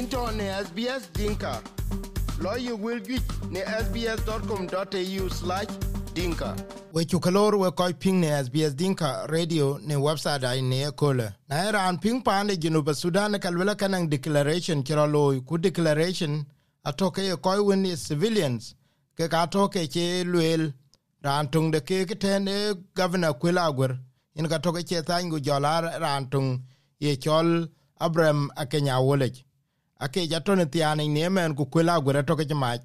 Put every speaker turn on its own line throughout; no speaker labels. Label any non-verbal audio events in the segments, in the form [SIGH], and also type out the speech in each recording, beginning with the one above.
into ne SBS Dinka. Lawyer will get ne sbs.com.au slash dinka. We chukalor we koi ping ne SBS Dinka radio ne website ai ne kole. Na era an ping pa ne Junuba Sudan kalwela kanang declaration kira loy ku declaration atoke ye koi win is civilians ke ka che luel ran tung de ke ke ten e governor kwelagwer in ka toke che tangu jola ran ye chol Abraham akenya wolej ake ja tone tiane ne men ku kula gure to ke mach.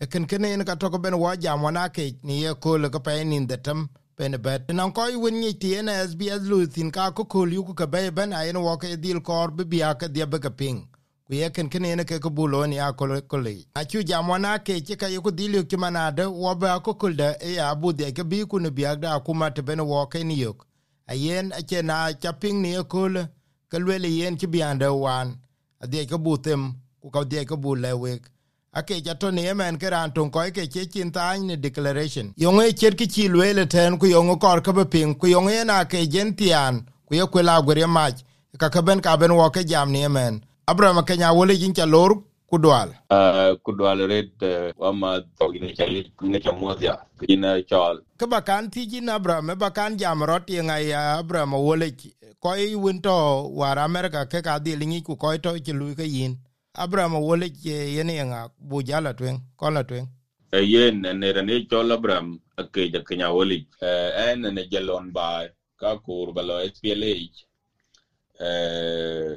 E ken ken ne ka to ben wa jam wana ke ni ye ko le ka pe ni de tem ben bet. Na ko wen ni ti ne sbs lu tin ka ku ku yu ku ka be ben a ne wa ke dil kor bi bia ka de be ka ping. Ku ye ken ken ne ke ku bu lo ni a ko ko le. A chu jam wana ke ti ka ku dil yu ki manade wa ba ku ku de e a bu de ke bi ku ne bia da ku ma te ben wa ke ni yok a a che na cha ping ni ko le ke le yen ti bi ande wan adhi ke bu them, ku ka dhi ke bu le wek ake ja to ne men ke ran ton ko ke che chin ta ni declaration. Yong e cher ki chi le ten, ku yong ko ka be pin ku yong e na ke gen tian ku ye ku la gure ma ka ka ben ka ben wo ke jam ne men abraham ke nya wole jin cha lor ku dwal
uh, ku dwal red uh, wama to ne chali ne chamodia ina chol
ke ba kan ti jin abraham ba kan jam rot ye ngai abraham wole ko i win war america ke ka di lingi ku koi to ti lu ke yin. Abraham wole ke yen nga bu jala twen kola twen
e yen ne rane chol abram ke ja kenya woli en ne jalon ba ka kur balo SPLH eh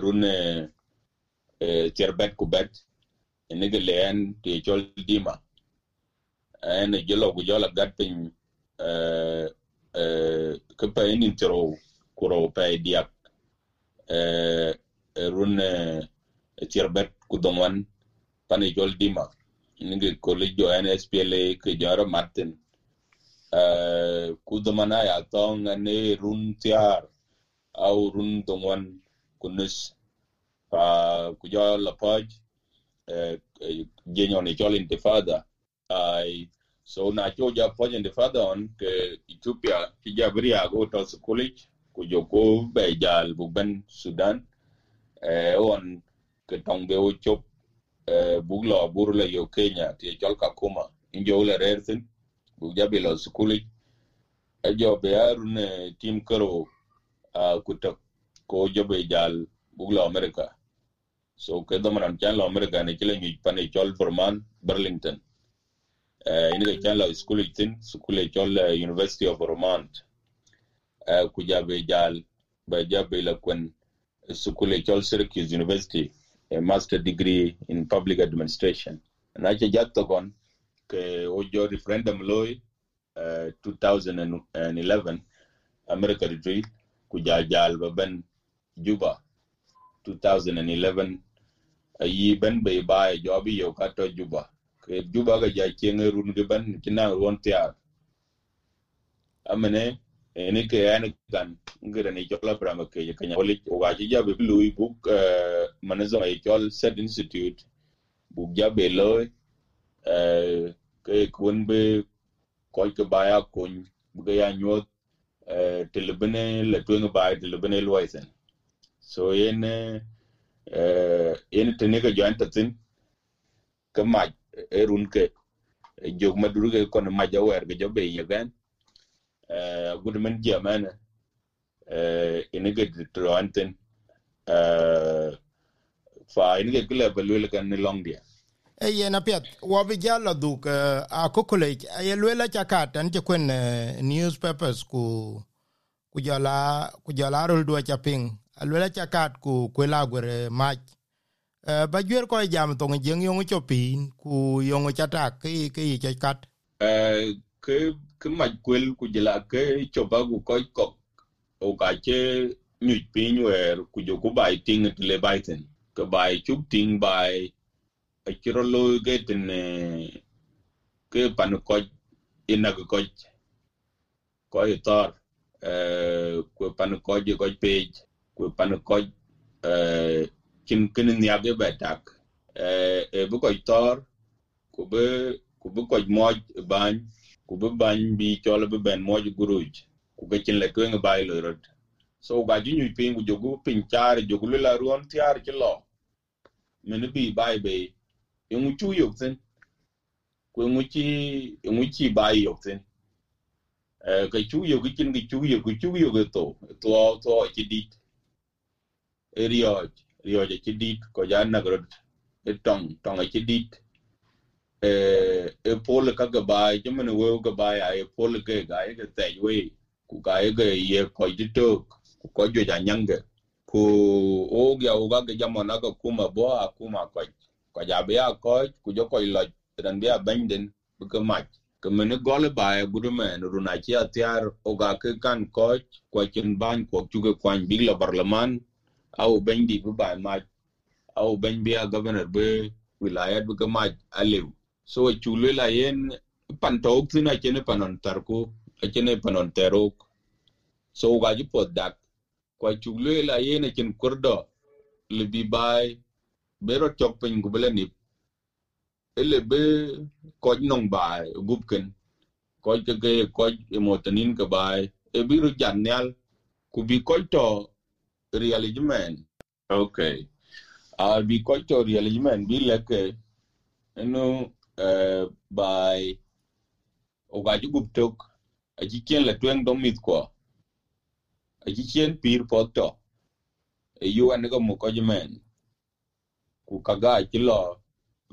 rune tierbet kubet ne gelen te chol dima en jelo ku jola gatpin eh eh ke pa en intro kuro pa diak. Eh rune tierbet ku donwan pane jol dima ninge kole jo NSPLA ke jaro Martin uh, kudamana ya tong ne run tiar au run dongwan kunus pa kujo la poj uh, jenyo ni chol intifada ai so na cho ja poj intifada on ke Ethiopia ki ja bri ago to college kujo ko be jal buben Sudan. Eh on ke tong be chop bug lo buru la yo Kenya ti chol ka kuma injo le rersin bu ja jabi lo skuli ajo be arun tim karo a kuta ko jobe jal bug lo America. So ke do man chan lo America ne kile nyi pane chol Burlington eh ini ke chan lo skuli tin skuli chol University of Vermont eh ku jabe jal ba jabe kwen skuli chol Syracuse University a master degree in public administration. Na ce jatto kon ke ojo referendum loy uh, 2011 America retreat ku jajal ba ben Juba 2011 ayi ben be ba jobi yo kato Juba. Ke Juba ga ja chenge run ge ban kina won tiya amene ene ke ene kan ngira ne jola brama ke ya kanya. Wali wa ji jabe lui book eh, manazo ay jol set institute. Book jabe loy uh, ke kun be koy ke baya kun buga ya nyot uh, eh, telebene le twenga ba telebene loisen so ene Eh, en tene eh, ke eh, joint tin ke ma erun ke jog madurge kon ma jawer ke jobe yegen uh, gudmen jamana uh, inige troanten uh, fa en inige kila balwele kan ni long dia.
E yen apiat wo bi jalo duk uh, a kokole ye lwela chakat an kwen uh, newspapers ku ku jala ku jala rul do chaping alwela chakat ku kwela gwere mach. Uh, ba jwer ko jam to ngeng yong chopin ku yong chatak ke ki chakat
uh, eh, ke ke mach kwel ku jala ke choba ku ko ko o ka che nyuj pin wer ku jo ku bai ting le bai ten. Ke bai chup ting bai. A chiro lo ge tin eh, ke pan ko ina ko ko ko tor eh ku pan ko je ko page ku pan ko eh kin kin ni abe betak eh e bu ko tor, ku be ku bu ko moj ban ku be ban bi cholo be ben moj guruj. Ku ga chin le ko bai lo rot. So ga ju nyu pin gu jogu pin char jogu la ruon tiar ki lo. Men bi bay be e yungu chu yok sen ku e yungu chi e yungu chi bay yok sen eh ka chu yok kin ki chu yok chu yok to to to chi dit rio rio e chi dit ko ja e na grod e tong tong e ci dit e e pol ka ga ba je men wo ga bai ai pol ke ga ga te we ku ga ga ye ko di to ku ko jo ja nyange ku ogya uga ke jamana ga kuma bo akuma ko ko ja be a ko ku jo ko lo dan be a benden bu ga ma ke mene gole ba e gudu men runa chi atiar oga ke kan ko ko chen ban ko chu ke kwan big la barlaman au ban di bu ba ma au ban be governor be wilayat bu ka ma alew. So, chu le la yen pantok tina chene panon tarku chene panon terok so ga ji pod dak. Kwa chugle la yen kin kurdo le bi bai bero chok pin gubele ni ele be e ko nong bai gubken ko ke ke ko emotanin ka bai. E biru janyal ku bi ko to realignment. Okay a bi ko to realignment bi le ke eno uh, bai o ga ju gup tok a ji ken la twen dom mit ko a ji chen pir po to e yu an go mu ko jmen ku kaga ki lo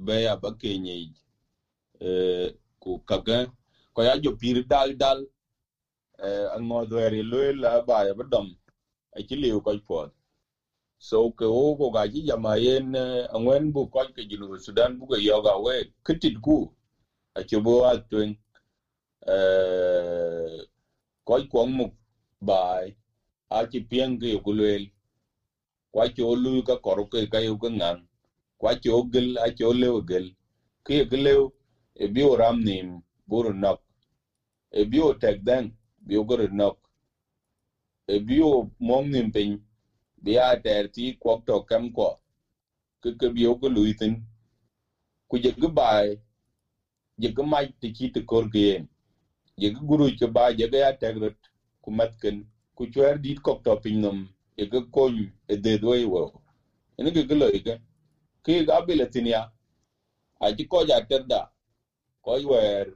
be ya ba ke ni e ku kaga ko ya jo pir dal dal e an ngo do ri lo la ba ya ba dom a ki liu ko po so ke o ko ga ji jama yen angwen bu ko ke jinu sudan bu ko yoga we kitit ku a ki bo a twen e ko ko mu bai a ci pieng ke ku lwel kwa ci o lu ka kor ke ka yu ka ngang kwa ci gel a ci o gel ke ke lew e bi o ram nim buru nok e bi o tek den bi o gor nok e bi mong nim pin bi a ter ti kwok to kam ko ke ke bi o ko lu tin ku je ge bai, je ge mai ti ki te kor ke yen. Je ge guru ke ba, je ga ya tek rot ku mat ken. Ku chwer er dit kok to pin nam e ke kony e de dwe i wo. Ene ke kelo ike ke. Ga bile tin ya. A ji ko ja terda ko wer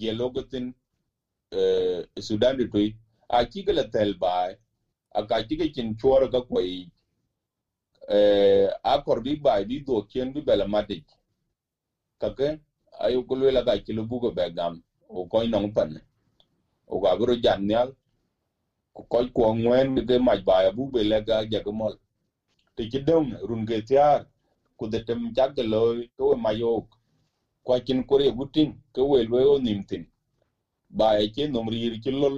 gelo gotin e eh, sudan de toy a ti ke la tel bai a ka ti ke kin chwor ka ko eh a kor bi bai bi do kien bi bela matik ka ke ayu kulwe le la ga kilo bu ko be gam o koi nong pan o ga bro jan nyal ko koi ko ngwen de maj bai bu be la ga ja ko mol te ci dong run ge tiar ku de tem jag lo ko ma yo ko kin kore gutin ko we lo o nimtin bai ba e ke nom rir ci lol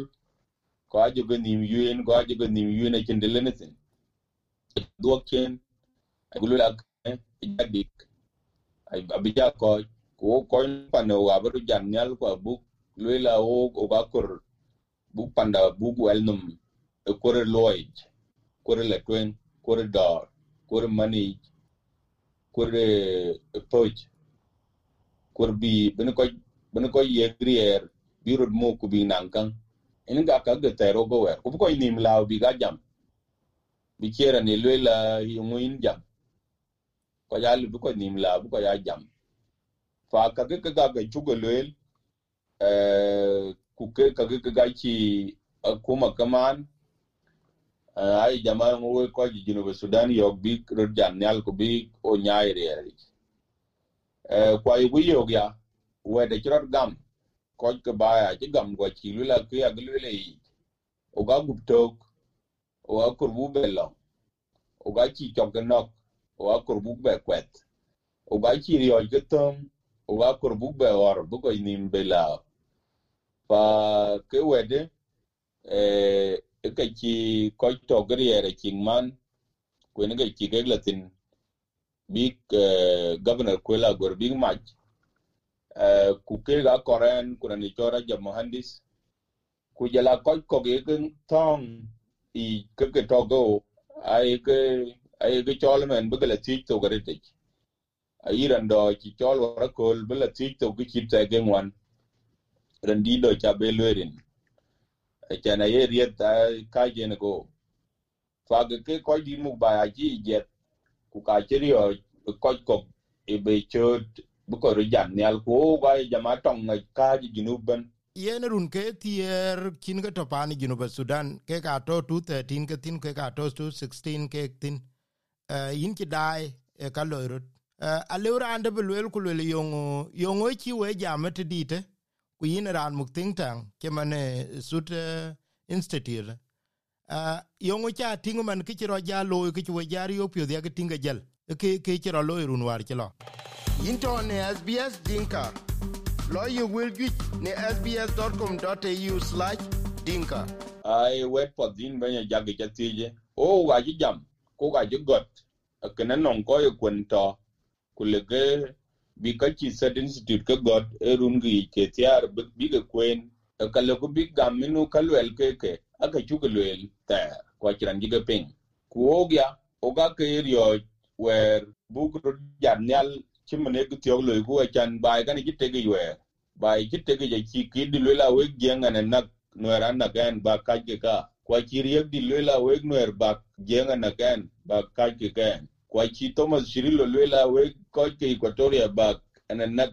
ko ajo ga nim yuen ko ajo ga nim yuen e kin de lene tin do ken ay la ja abija ko ko ko pa no wa bu jan nyal ko bu lu o o ga kor bu panda bu wel num e kore loij kore la twen kore dor kore mani kore poch kore bi ben ko ben ko yegrier bi rod mo ku bi nankan en ka ga tero go wer ku ko nim law bi ga jam bi kera ni le la yungu in jam. Ko ya lu ko nim law ko ya jam. Fa ka ga ga ga chugo lel eh ku ke ka ga ga ci eh, kuma kaman. Eh, Ai jama ngo ko ji jino sudan yok bi ro jan nyal ko bi o nyaire re eh kwa yu yo ya wede de gam ko ke baya ci gam go ci lu la ke ya glule yi o ga gup tok o ga kur bu be lo o ga ci tok nok o ga kur bu be kwet o ga ci ri o ge tom o ga kur bu be or bu ko nim bela pa ke wede eh ke ci ko to griere man. Ko ne ga ci ga latin big governor kwela gor big match kukega koren ku ni chora ja mohandis kujala koj ko ko ge tong i ke togo ai ke ai ke chol men bu la to gare te ai rando do chol wara kol bu la to ki ci te gen wan ran do cha belwerin chana ye riet ka jen go fag ke koj di mu ba ji jet ku ka chiri o ko e be chot bu ko jan nyal ko ga jama tong na ka ji junuban
yen run ke tier kin ga to pani junuba sudan ke ka to 213 ke tin ke ka to 216 ke tin uh, yin ki dai e ka loirut uh, a le ran de ku le yongo yongo chi we jama te ku yin ran muk ting tang ke mane sut institute. Yongo cha tingo man ki ro ja lo ki we jar yo pyo dia ke tinga jel ke ke ro lo run war ki lo into ne sbs dinka. Lo you will get ne sbs.com.au slash dinka.
Ai wet po din banya jage chatije o ga ji jam. Ko ga ji got. Kana non ko ye kwento kulege bi ka ci sad institute ka got e run gi ke tiar bi ga kwen. Ka le ko bi gam minu ka lwel ke ke aka chu ga lwel ta ko kiran ji ga ping. Ku ogya oga ke ryo wer bukro jarnyal chimene ku tiog loy ku chan bai kan ji tege wer bai ji tege ja chi ki di lwela we genga na nak nwera na gan ba ka ke ka. Kwa chi riek di lwela we nwer ba genga na gan ba ka ke gan kwa chi thomas shirilo lwela we ko ke equatoria, ba ana nak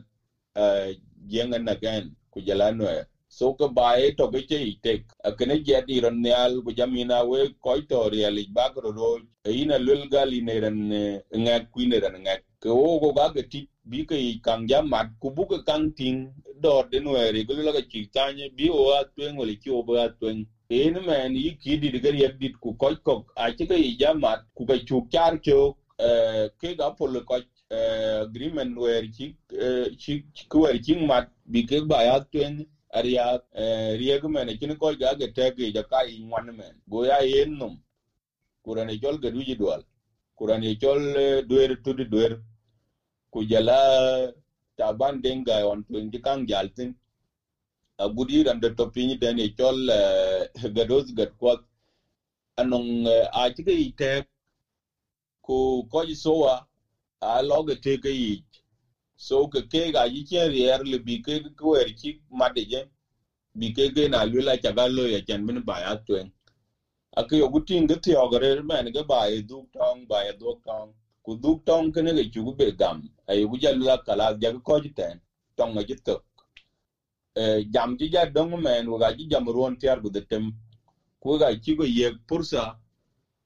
eh, genga na gan ku jala nwer so ka bae to ke che itek akene je di ron nyal bu jamina we ko to reali bagro ro ina lul gali ne ran nga kwine ran nga ke o go ga ke ti bi ke kang ja mat ku bu ke kang ting do de no ere ko la ke chi tanye bi o a twen o le ki o ba twen en men yi ki di de yak dit ku ko ko a che ke ja mat ku ke chu kyar cho ke ga pol ko agreement wer chi chi ku wer chi mat bi ke ba ya twen aria eh, rieg men kin ko ga ge te ge ja i ngwan men go ya yen num. E jol ga duji dual. Kurane jol eh, duer tudi duer. Ku jala taban denga on to ndi kan jaltin a gudi ran da to pinyi den e jol eh, [LAUGHS] ga dos ga kwa anong a ti ite ku ko ji sowa a lo ga te ga yi so ke ke ga yi chen rier le bi ke ko er ki made je bi ke ke na lu la cha ga lo ya chen min ba ya tuen ke yo gutin de ti ogere men ge ba e du tong ba e duk tong ku du tong ke ne ge chu be gam a bu ja lu lula kala ja ko ji ten tong ga jit e jam ji ja dong men ga ji jam ruon tiar gu de tem ku ga chi go ye pursa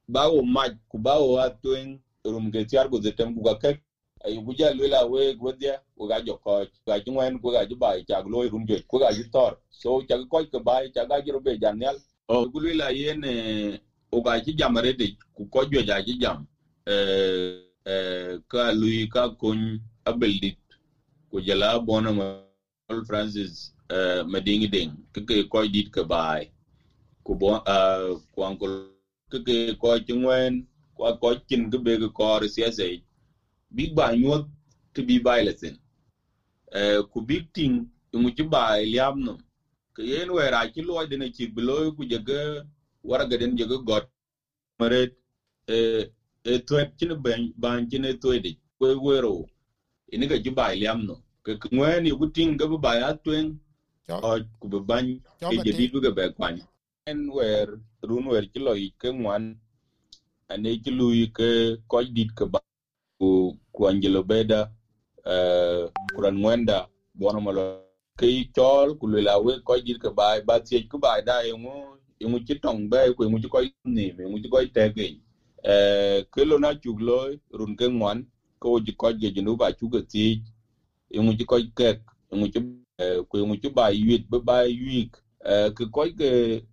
ba o ma ku ba o atuen rum ge tiar gu de tem ku ga ke ai bu ja lula we gwodia ku ga jo ko ga ngwen ku ga ji ba ja lo rum je ku ga ji tor so ja ko ke ba ja ga ji ro be janyal o ku lula yen o ga ji jam re de ku ko jo ja ji jam eh eh ka lui ka kun abeldit ku jala bona ma francis eh madingi ding ke ke ko dit ke bai ku bo eh ku ankol ke ke ko chingwen ko ko chin ke be ko ri siase big ba nyot to bi bai lesson eh ku big ting mu ji bai liam no ke yen wera ki lo de ne ki blo ku je ga wara ga den je ga got mare e to e ci kin ban ban kin e de ko wero ini ga ji ba liam no ke ngwen yu ting ga ba ya twen o ku ba ban e je bi ga ba kwani en wer run wer ki lo ke ngwan ane ki lu ke ko dit ke ba ku angelo beda eh kuran ngwenda bono malo ke chol, ku le la we ko jir ke ba ba tie ku ba da yengu yengu ci tong be, ku yengu ci ko ni yengu ci ko te ge eh ke lo na chu chuglo run ke ngwan ko ji ko ge jinu ba chu ke ti yengu ci ko ke yengu ci eh, ku yengu ci ba yit ba ba yik. Eh ke ko ge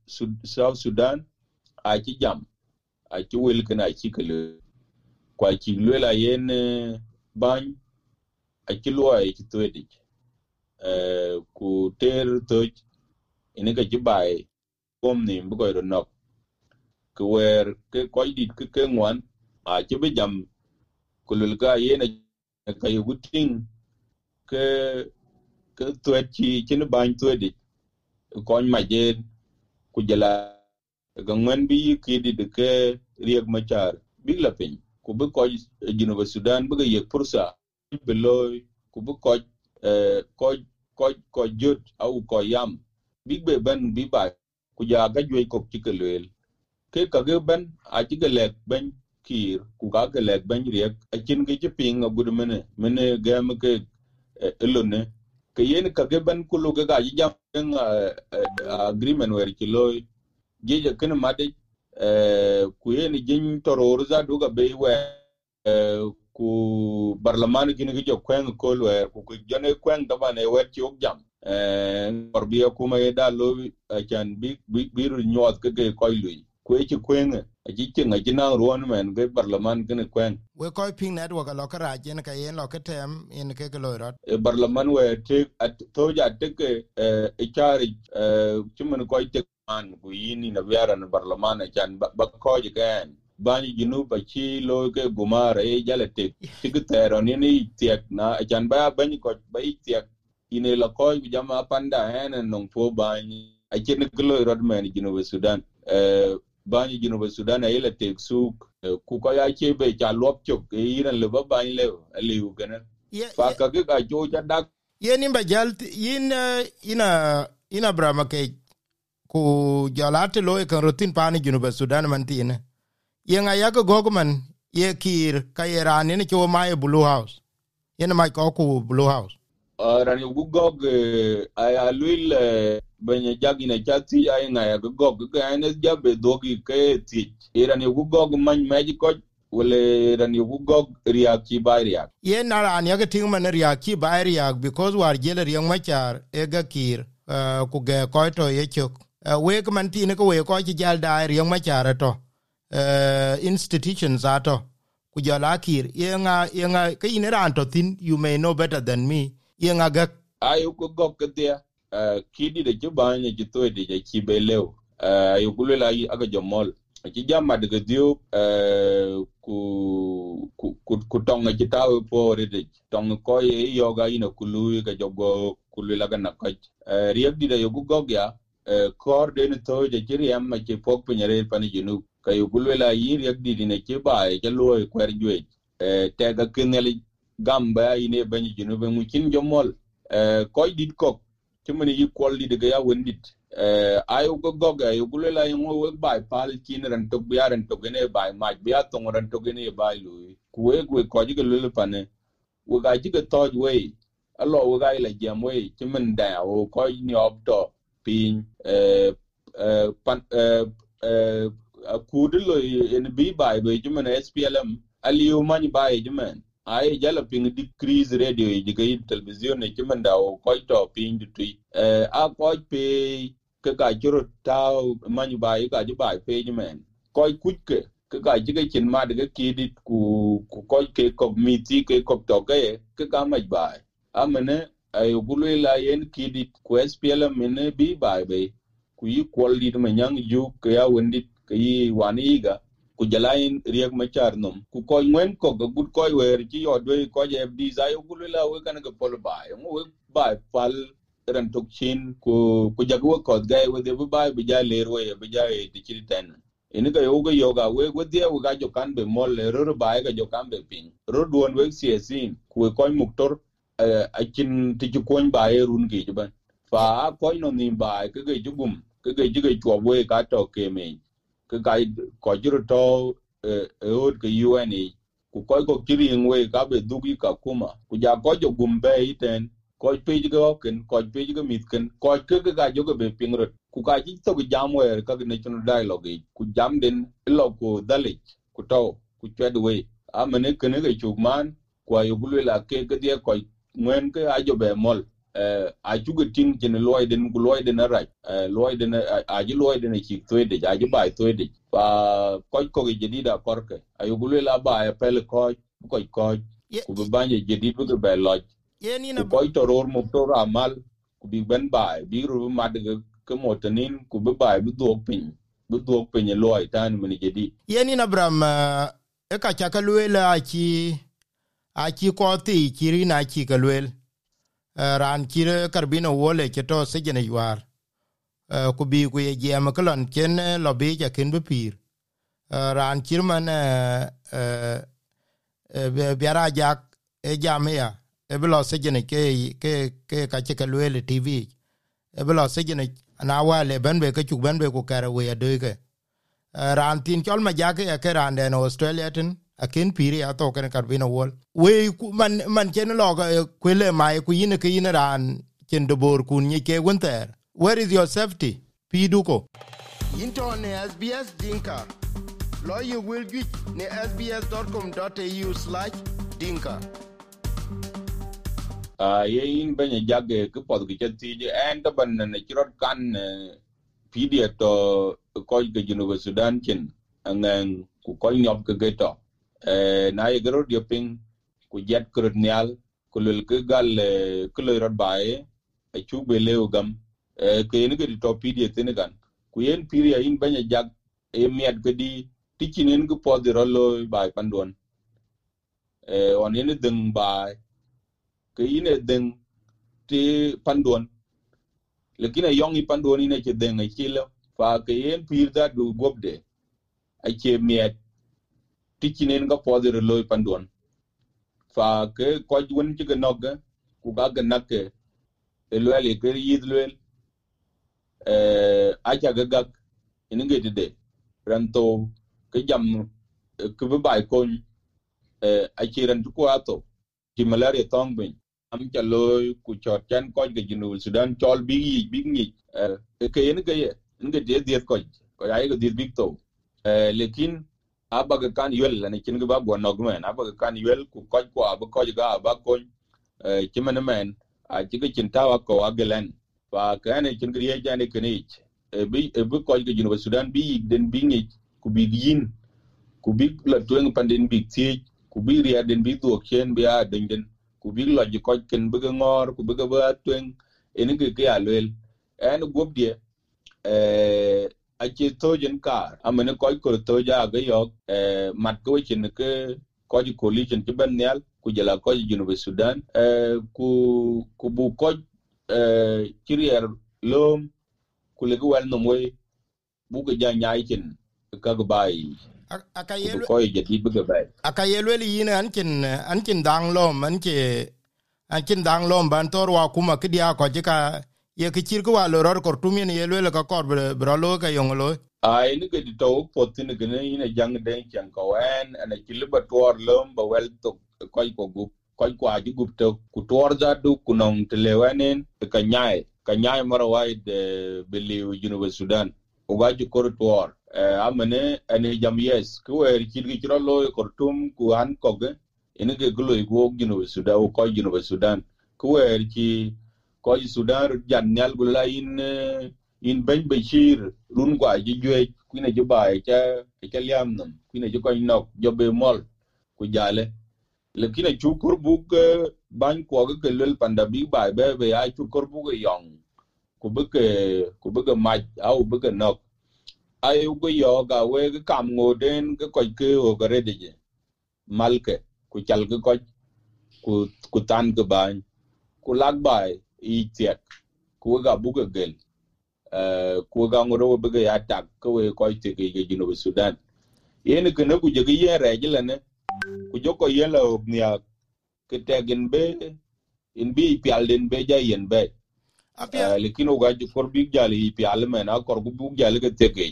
South Sudan, a ci jam, a ci wel ke na ci ke le kwa ci le la yen ban a e ci lo a ci twedi eh, ku ter toj ini ka ci bai kom ni bu ko ro nok. Ku wer ke ko dit ke ke ngwan a ci be jam ku lul ga yen ka yu gutin ke ke twed ci ci ne ban twedi ko ma je ku jala ga ngwan bi ki dit ke riek ma char bi la pin ku bi ko eh, Geneva Sudan bi ga yek pursa. Beloy ku bi ko eh ko ko jot au ko yam. Bi be ban bi ba ku ja ga jwe ko ci ke lel ke ka ge ban a ci ga lek ban kir. Ku ka ke lek ban riek. A chin ke ci ping a gud mene mene gam ke eh, elone ke yen ka ke ban kulu ke ga jam eh, agreement wer ci loy je je ken mate ku yen jin toror za du ga be we ku barlaman gini ki jo kwen ko wer ku ku jone kwen da ba ne wer ti ok jam. Or bi kuma ye da lo chan bi bi ru nyot ke ke koy lui. Ku chi kwen a chi chi nga jina ruon men ke barlaman gini kwen
we koy ping network lo ka ra jen ka yen lo ka tem in ke ke lo rot.
E barlaman we te to ja te ke e chari chi mun koy te man ku yini na biara na barlaman chan ba ko je ken bani jinu ba chi lo ke gumara e jale tek tigi tero ni ni tiek na chan ba bani ko ba tiek ine la ko jama panda hen nong po bani a chen glo rod men jinu be sudan. Eh bani jinu be sudan e la tek su ku ko ya che be cha lop chok e ina le ba bani le ali u gana fa ka ga jo cha dak.
Ye ni ba jal yin ina ina brama ke ku jalate lo e kan rotin pani jinu be sudan man tine. Yenga yago gogman ye kir ka ye rani ni cho mai blue house. Yen mai ko ku blue house.
Rani gu gog ay alwil benye jagi na chati ay nga ya gog. Ga ene jabe dogi ke ti irani gu gog man meji ko wale rani gu gog riya ki bayriya
ye na rani ya ting man riya ki bayriya because war jele riya machar e ga kir ku ge ko to ye chok we man tin ko we ko ji jal da riang ma chara to. Uh, institutions ato ku jala kir yenga yenga ke ine ran to thin you may know better than me. Yenga ga
ayu ko gok dia. Uh, kidi de juba nya jito de je kibe lew ayo kulo la aga jomol ci jamma de dio ku ku ku, tonga ci taw po rede tong ko ye yoga ina kulu ga jogo kulu la ga na ko riek di de yo gok ya. uh, kor de to je jiri amma ci pok pinyare pani junu ka yu gulwe yir yak di ne ke ba e ke lo e kwer jwe e te ga kenel gamba ine bani junu be mu kin jomol e ko dit kok tumani yi kol di ga ya wendit e ayu go goga yu gulwe la yimo we ba pal kin ran to bi ran to gene ba ma bi a to ran to gene ba lu kuwe kuwe ku ko ji gulwe pane wo ga ji ga to we alo wo ga ila jam we timin da wo koy ni op piny pin lo en bi bai be juman SPLM aliyo mani bai jumen ai jala ping decrease radio ji ga television ne jumen da o ko to ping du tui a ko pe ke ga juro ta mani bai ga ju bai pe juman ko kuke ke ga ji ga chin ma de ga kidit ku ku ko ke ko miti ke ko to ke ke ga mai bai amane ay gulu la yen kidit ku SPLM mene bi bai be. Ku yi kwalli ma nyang ju ke ya wendit ke yi wani ku jalain riek machar nom. Ku koy ngwen ko ga gut koy wer ji yodwe ko je fd za yo gulu la we kan ga pol ba mo we ba pal ran tok chin ku ku jagwa ko ga we de ba bi ja ler we bi ja e ti ci ten. Ini ga yoga yoga we we de we ga jo kan be mol le ro ba ga jo kan be pin ro duon we siesin ku koy muktor a ti ci koñ ba e run gi ban fa koy no ni ba ke ge ju gum ke ge ju ge chwa we ka to ke me ke ga ko jiro to e od ke un ku ko ko kiri ngwe ka be du gi ka kuma ku ja ko ju gum be iten ko pe jiga ken ko pe jiga mit ken ko ke ge ga ju ga be ping pingro ku ka ji to ge jam we ka ge ne chu dialogue ku jam den lo ko dale ku to ku chwe we amene ge ga chugman kwa yo gulu la ke ge die ko ngwen ke ajo be mol a chuga tin jene loy den ku loy den ara loy den a ji loy den ki toyde a ji bai toide fa ko ko ge jadida korke ayu gulu la ba e pel ko ko ko ku be banje jadid bu be loj ku ko to ror mu to ramal ku bi ben bay bi ru mad ge ke motanin ku be bay bu do pin bu do pin loy tan mun jadi
yeni na bram e ka ka luela ki a ki ko ti kiri na ki ka luela ran kire karbino wole ke to sejene yuar. Ku bi ku ye jam klon ken lo bi ja ken bipir ran man biara jak e jam ya e bilo sejene ke ke ke ka che ke lwele tv e bilo sejene na wale ben be ke chuk ben be ku kare we de uh, ran tin chol ma jak ya ke ran den australia tin akin piri a to ken karbino wol. We man man chen lo kwele mai ku yin ke yin ran chen do bor kun ni ke wonter where is your safety? Piduko into ne sbs dinka. Lawyer will get ne sbs.com.au/dinka
a ye in banya jage ke pod ke ti je en to ban ne kirot kan pidi to ko ge jinu sudan chen angen ku ko nyop ke geto eh Eh, na ye gero dio ping, ku jet krut nyal ku lul ke gal eh, ku le rot bae e chu be le ugam eh ke yen ke to pdf e tin gan ku yen piri in banya jag e miat ke di tikinin ku pod ro lo bai pandon eh, e on ni deng bai ke ine den ti pandon lekina e yong i pandon ine che den ai e chilo fa ke yen pir da du gobde a che miat ti chinen ga poder loy pandon fa ke ko won ti ga nog, ku ga ga nak e loyal e ker yid lwel eh acha ga gak e ine nge de. Ranto ke jam e, ke ba ko eh achiran ko ato ti malaria tong bin am cha loy, ku chot chan ko ga jinu sudan, chol bi yi bi ngi ni e, ke yen ga ye nge de de ko ko ay ga dir big to. Lekin aba ga kan yel la ne kin ga ba bo no gmen aba ga kan yel ku ko ko eh, aba ko ga aba ko ci men men. A ci ga cin tawa ko agelen fa ka ne kin ge ye jane kene bi e bi ko ga jinu sudan, bi den bi ngi ku bi yin ku bi la tuen pandin bi ti ku bi ria den bi do ken bi a den den ku bi lo ji ko ken bi ngor, ku bi ba twen en ke ke lel en gob die eh a che to jen kar amene ko ko to ja ga yo eh mat ko chen ke ko ji coalition ti ben nyal ku jela ko ji junu sudan. Eh ku ku bu ko eh kirier lom ku le gwal no moy bu ga ja nyai chen ka ga bai
aka yelwel yin ankin ankin dang lom anke ankin dang lom ban tor wa kuma kidia ko jika ye ke chir ko wa lo ror kor tumien ye yelwel ka kor bro lo ka yong lo.
Ai, ni ke to po tin ke ne ina jang den chan ko en ana kilba tor lom, ba wel to ko ko gu ko ko aji gup to. Ku tor da du, ku nong te le wanen ka nyai ka nyai mara wai de beliu university sudan. O ga ju kor tor e, amene ene jam yes. Ku er kit ki tro lo, kor tum, ku an ko ge ene ke glo i go gino sudan ko gino sudan. Ku er chi koy sudan jan nyal gula in in ben bashir run kwa ji jwe ku ji ba cha cha liam nam ku ji koy nok jobe mol ku jale lekina chu kur buk ban ko ga ke lel panda bi ba be be ya chu kur buk yong ku be ke ku be ke ma au be ke nok ai go yo ga we ga kam ngo den ga koy ke o ga rede je malke ku chal ga koy ku ku tan ga ban ku lag bai i tiek ku ga bu ga gel. Eh ku ga ngoro we ga ya tak ko we ko te ke ga jino sudan. Yen ke ne ku je ga ye re je ne. Ku jo ko ye la ob nia. Ke te gen be in bi pial den be ja yen be. Lekin o ga kor big jali pial men a kor bu jali ke te ga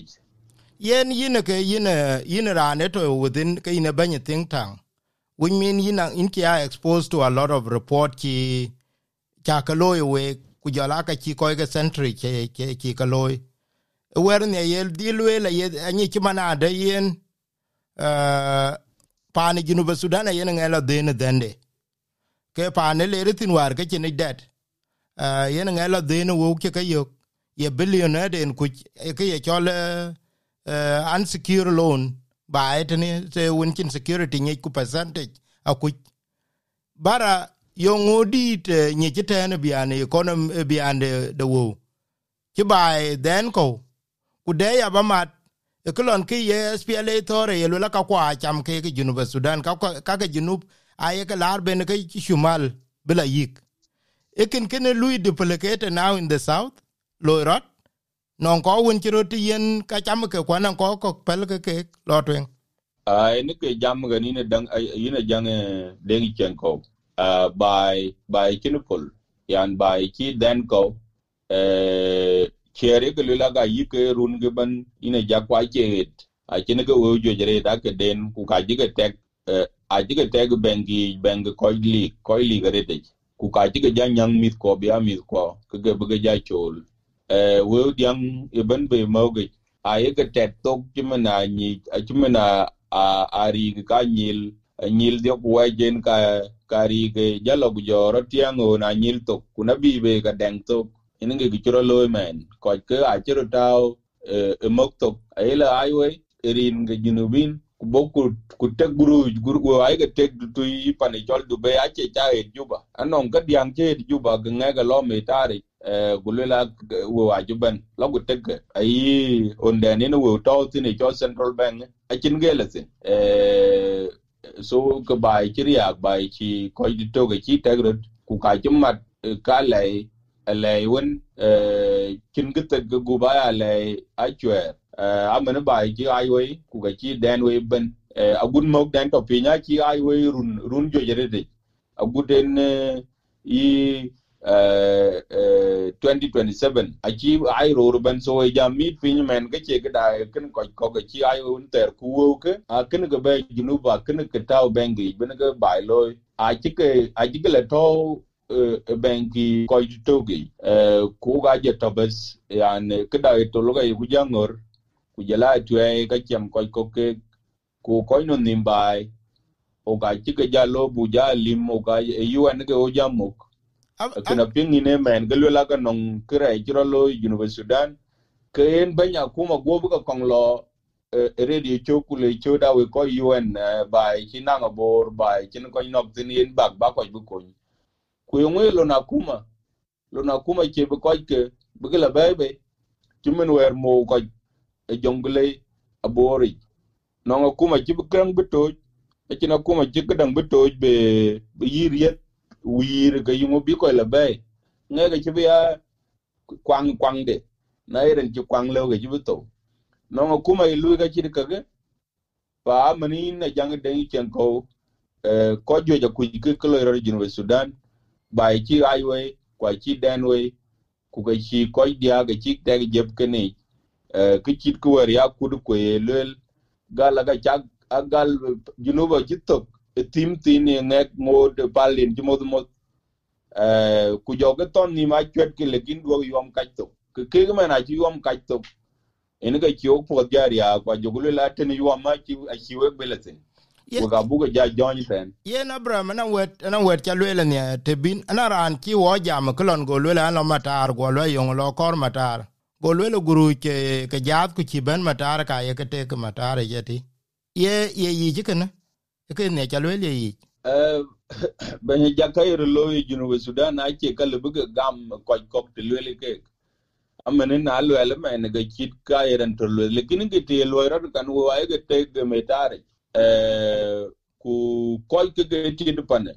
yen yin ke yin yin rane to within ke yin bany think tank which mean yin in kia exposed to a lot of report ki cha ka loy we ku jala ka ga century ke ke ki ka wer ne yel dilwe la ye ani ki de yen uh pani ginu ba sudan yen ngela den dende ke pani le ritin war ke ni det uh yen ngela den wo ke ka ye billionaire den ku ke ye chol uh, unsecured loan. Ba etni se winkin security ni ku percentage aku bara yo odit nye chitene biane economy biane de wo ki den ko ku ba mat e ke ye SPLA tore ye lula ka kwa cham ke junub Sudan ka ka junub aye ke lar ke shumal bila yik. Ekin kene lui duplicate now in the south loirot non ko won ci rot yen ka ke kwa nan ko ko pel ke ke lo twen
ai ni ke jam ga ni ne dang chen ko Uh, by by kinupul yan by ki den ko eh uh, chere ke lula ga yi ke run ge ban ina ja kwa ke a chen ke wo jo jere ta ke den, ku ka ji ke tek uh, a ji ke tek bengi beng ko li ko li gare te ku ka ji ke ja nyang mit ko, bia mit ko, ke ge be ja chol. Eh wo diang e ben be mo ge a ye ke tek tok ji mena ni a ji mena a ari ka nyil nyil dio ku wa jen ka kari ke jalo gu joro tiango na nyil tok. Kuna bibe ka deng tok. Ina ge gichoro loy men. Ko ke a chiro tao e, e mok tok. Ayela aiwe erin ge junubin. Ku boku ku guru guru ay ge tek tu yi pani chol du be ache cha e juba. Anon ga diang che juba ge nga ga lo me tari e gulela wo ajuban lo gu tek ayi onde ne no wo to tini chol central bank achin ge lesin e so ka bai chi riak bai chi ko di to ge chi tegrot ku ka chumat ka lai lai won kin ge te ge gu ba ya lai a chwer a men bai chi ai we ku ga chi den we ban a gun mok den to pinya chi ai we run run jo jere de a gu den i 2027 achi, ai ro ben so e jam mit pin men ke che da ken ko ko ke chi ai un ter ku wo ke. A ken ke be junu ba ken ke tao bengi ben ke bai lo a chi ke, a chi ke le to eh, bengi ko to ge eh, ku ga je to bes yan ke da to lo ga ku jangor ku jala tu e ka chem ko ko ke, ku ko no nim bai. O ga chi ke ja lo bu ja lim, o ga e yu an ke o jamuk kena ping ine men ga lwela ka nong kira jiro lo university sudan. Ke en banya kuma gobu ka kong lo radio choku le choda we ko un by chinanga bor by chin ko nok tin yen bag ba ko bu ko ku yongwe lo na kuma lo na kuma che bu ko ke bu la bebe chimen wer mo ko e jongle abori nonga kuma chi bu krang bu to e china kuma chi kadang bu to be yiriet wir ga yungo bi ko la bay nga ga ci biya kwang kwang de na iren ci kwang lew ga ci to no ngo kuma ilu ga ci ka ga pa mani na jang de chen ko eh ko jo ja ku ke ko ro jinu sudan. Ba ci ai we kwa ci den we ku ga ci ko dia ga ci de jeb ke ne eh ki ci ku war ya ku du ko ye lel gal ga cha agal jinu ba ci tok tim tin nek mod balin ci mod mod eh ku joge ton ni ma chwet ke lekin do yom ka to ke ke ma na ci yom ka to en ga ci ok po jaria kwa jogule la ten yom ma ci a ci we beletin ku ga bu ja jon ten
ye na bra na wet na wet cha lele ne te bin na ran ci wo jam klon go lele an matar go le yong lo kor matar. Go lele guru ke ke jat ku ci ben matar ka ye ke te ke matar ye ti. Ye ye yi ji kana ke ne cha le yi
eh ja jakay lo yi junu sudan a ce kala buga gam ko ko te le ke amene na lo ele men ga kit ka yeren to le lekin ke te lo ra kan wo ay ga te ga metare e ku ko ke ge ti du pane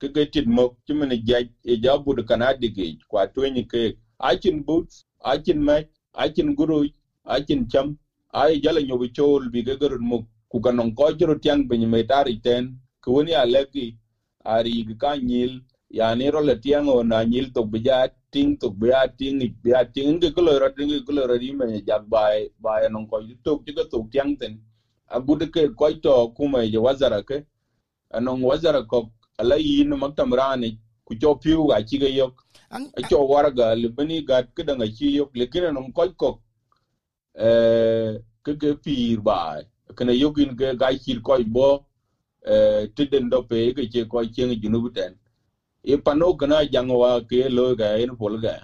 ke ge ti mo ti men ja e ja bu de kana dige kwa to ni ke akin boots akin a chin guru akin cham ay jala nyobu chol bi ge garun mo ku kanon ko jiro tiang ben metare ten ku woni alegi ari ka nyil ya ne ro le tiang o na nyil to bija ting to bija ting bija ting ke ko ro ting ko ro ri me ja bai bai non ko to ko to tiang ten. Abu de ke ko to kuma je wazara ke anon wazara ko ala yin maktam rani ku cho piu ga chi ga yok. A cho war ga le bani ga ke da ga chi yok le kina non ko ko eh ke ke pir bai kana yogin ke ga chi ko bo tidden do pe ke che ko chen junu buten e pano kana jangwa ke lo ga en pol ga.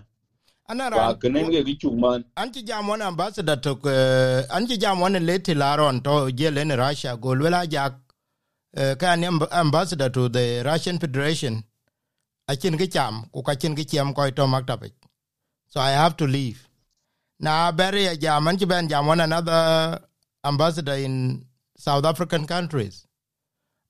Ana
ra kenen ge gi chuman
an ti jam wan ambassador to an ti jam wan le ti laron to je le ne russia go le ja ka an ambassador to the russian federation. A chen ge cham ku ka chen ge chem ko to maktab so i have to leave. Na bere ya jam an ti ben jam another ambassador in south african countries.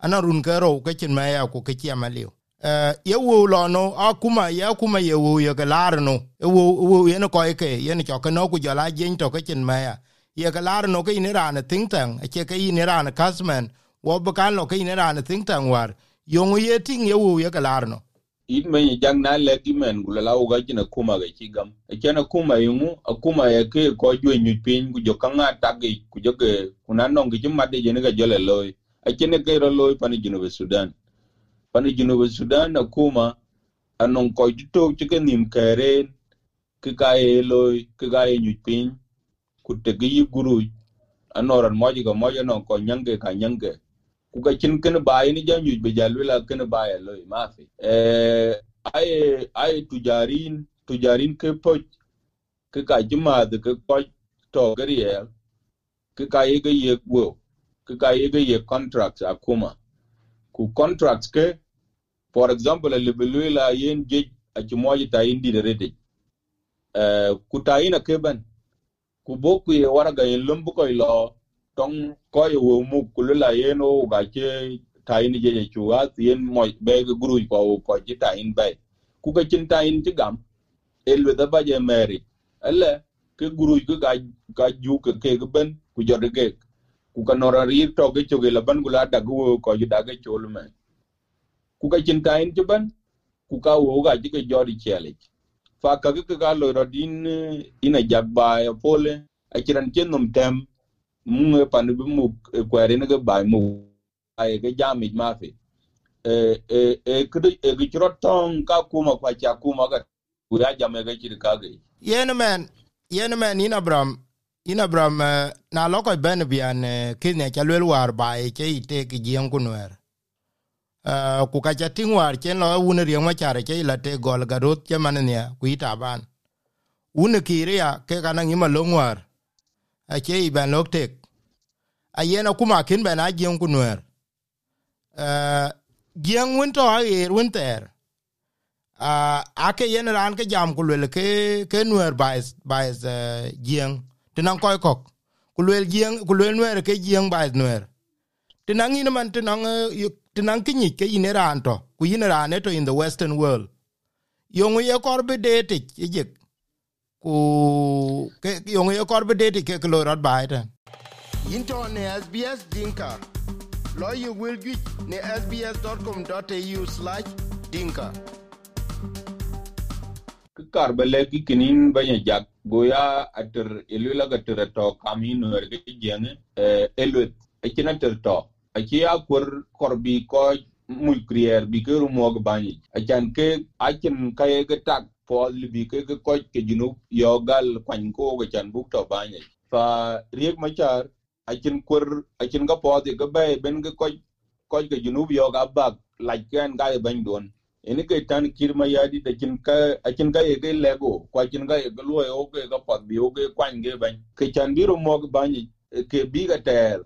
Ana run ka ro ka chin ma ya ku ka chi ma liu. Eh ye wo lo no, a kuma ye kuma ye wo ye ga lar no. Wo wo ye no ko ke, ye no ka no ku ja la jin to ka chin ma ya ye ga lar no ka ni ra na ting tang, a che ka ni ra na kasman wo ba kan lo ka ni ra na ting tang war. Yo ngo ye ting ye wo ye ga lar no
it men jang na le ki men gula la uga na kuma ga ki gam e kena kuma yungu, akuma ya ke ko jwe nyu pin ku jo kanga tagi ku jo ke kuna nong ki made je ne ga jole loy. A kene ke ro loy pani jinu be sudan. Pani jinu be sudan, akuma, anong ko jito ti ke nim keren ki ka e loy ki ga e nyu pin ku te gi guru, anoran moji ga moja non ko nyange ka nyange ku ka kin kin ba ni jam yuj be jalwela kin ba ya loy mafi eh ay ay tujarin tujarin ke poch, ke ka jima ke ko to gariel ke ka ye ge ye wo, ke ka ye ge ye contracts akuma. Ku contracts ke, for example, le belwela yen je a chimoji ta indi de rede. Eh ku ta ina ke ban ku boku ye waraga yen lumbu ko lo tong koy wo mu kulula yeno ga che ta indi je je chuwa yen mo be ge guru ko ko ji ta be ku ga chin ta ti gam elwe da ba je meri. Alle ke guru ke ga ga ju ke ke ben, ku jor ge ku ka nora ri to ge choge la ban gula da gu ko ji da ge chol me. Ku ga chin ta in ti ban ku ka wo ga ji ke jori chele fa ka ke ga lo ro din ina jabba ya pole a kiran ken num tem mu pa bi mu kwere ne ga bai mu ai ga jami ma e e e kudu e ga chiro tong ka kuma kwa cha kuma ga ya jame ga chiri ka ga
yen men yen men ina bram ina bram na loko ben bian kine cha lwel war bai e che ite ki jien kunwer ku ka cha ting war chen lo un rieng ma chare ke la te gol garot che manenia ne ku ita ban. Un ki ria ke kana ngima longwar a che i ban lok tek. A yen kuma kin ben ajien jien kunwer uh, jien win to a er win ter. Uh, ake yen ran ke jam ku lwel ke ke nwer bais bais uh, jien tinan koy kok. Ku lwel jien ku lwel nwer ke jien bais nwer tinan ina man tinan tinan kinyi ke ine ran to. Ku ine ran to in the western world. Yongu ye korbe detik yek ku ke yongu ye korbe dete ke ko rod baita into ne sbs dinka lawyer will get ne sbs.com.au/dinka
kar bele ki kinin banya jak goya ater elula ga ter to kamin wer ge jeng eh elwet akina ter to aki akur korbi ko mul krier bi ke rumo ga bani achan ke akin kaye tak po bi ke ke ko ke jinu yo gal kwan ko ga chan buk to bani fa riek machar akin kur akin ga po de ga bay ben ga ko ko ga jinu yo ga bak like kan ga ban don. Ini ke tan kirma yadi da chin ka akin ga ye lego kwa chin ga ye lo yo ke ga pot bi yo ke kwan ge ban ke chan biro mo ga bani e ke bi ga ter,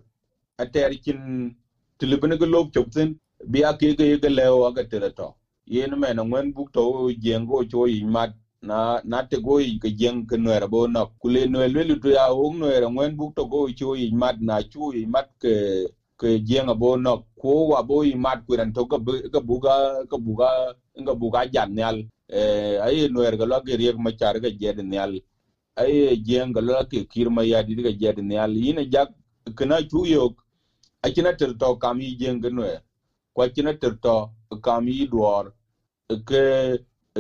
a ter kin tilibin ga lob choptin bi a ke ga ye ga lewo ga ter to yen men ngwen buk to jengo cho yi mat na na te go yi ke jeng ke no era bo na kule no le lu ya o no era ngwen buk to go cho yi mat na chu yi mat ke ke jenga bo na ko wa bo yi mat ku ran to ga ga buga ga buga nga buga jan nyal eh ay no er ga lo ge riek ma char ga jed nyal ay jeng ga lo ke kir ma ya di ga jed nyal yin jak kana chu yo akina ter to kam yi jenga no er kwa kina ter kam yi dwor ke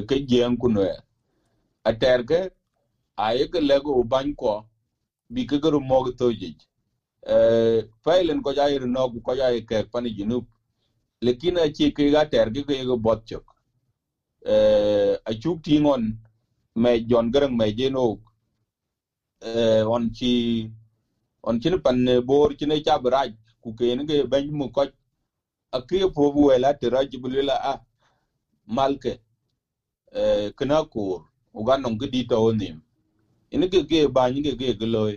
ke jeng kunwe. Aterke, aye ke lego ban ko bi ke garo mog to jij eh failen ko jair no ko jair ke pani junub lekin a chi ke ga ter ke go botchok eh a chuk tingon, me jon garang me jeno eh on chi, on chin pan ne bor chin cha braj ku ke ne ban mu ko a pobu wela te raj bulila a malke eh kana kur uga non gidi to onim ini ke ke ba ni ke ge loy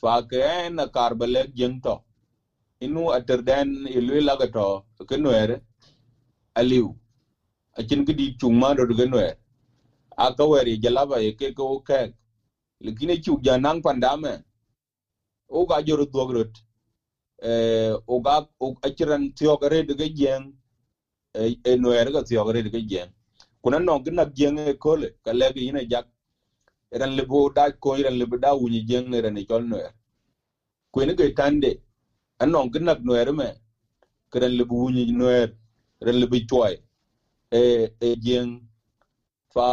fa ke na karbale jento inu aterden ilwe lagato to ke aliu achin gidi chungma do ge noere aka weri jalaba ye ke ko ke likine chuk janang pandame uga ga dogrot eh o ga achiran tiogare de ge jeng eh, e noere ga tiogare de ge jeng kuna no gina jeng e kole kale ge ina e jak. Ran lebo da ko ran lebo da wuni jeng ran e chol noere. Kwene ga tande anon gina noere me kran lebo wuni noere ran lebo choi e e jeng fa